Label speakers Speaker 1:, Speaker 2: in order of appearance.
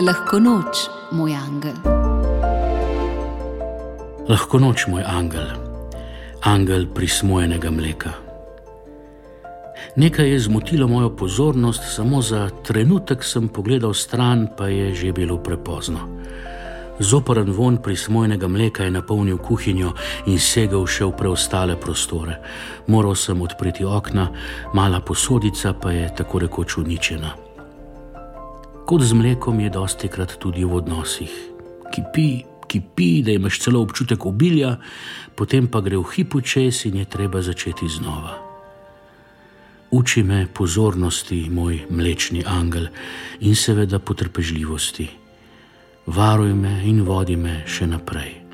Speaker 1: Lahko noč, moj angel.
Speaker 2: Lahko noč, moj angel, angel prismojenega mleka. Nekaj je zmotilo mojo pozornost, samo za trenutek sem pogledal stran, pa je že bilo prepozno. Zoporen von prismojenega mleka je napolnil kuhinjo in segel še v preostale prostore. Moral sem odpreti okna, mala posodica pa je tako rekoč uničena. Kot z mlekom je dosti krat tudi v odnosih. Kipi, kipi, da imaš celo občutek obilja, potem pa gre v hipu čez in je treba začeti znova. Uči me pozornosti, moj mlečni angel, in seveda potrpežljivosti. Varuj me in vodi me še naprej.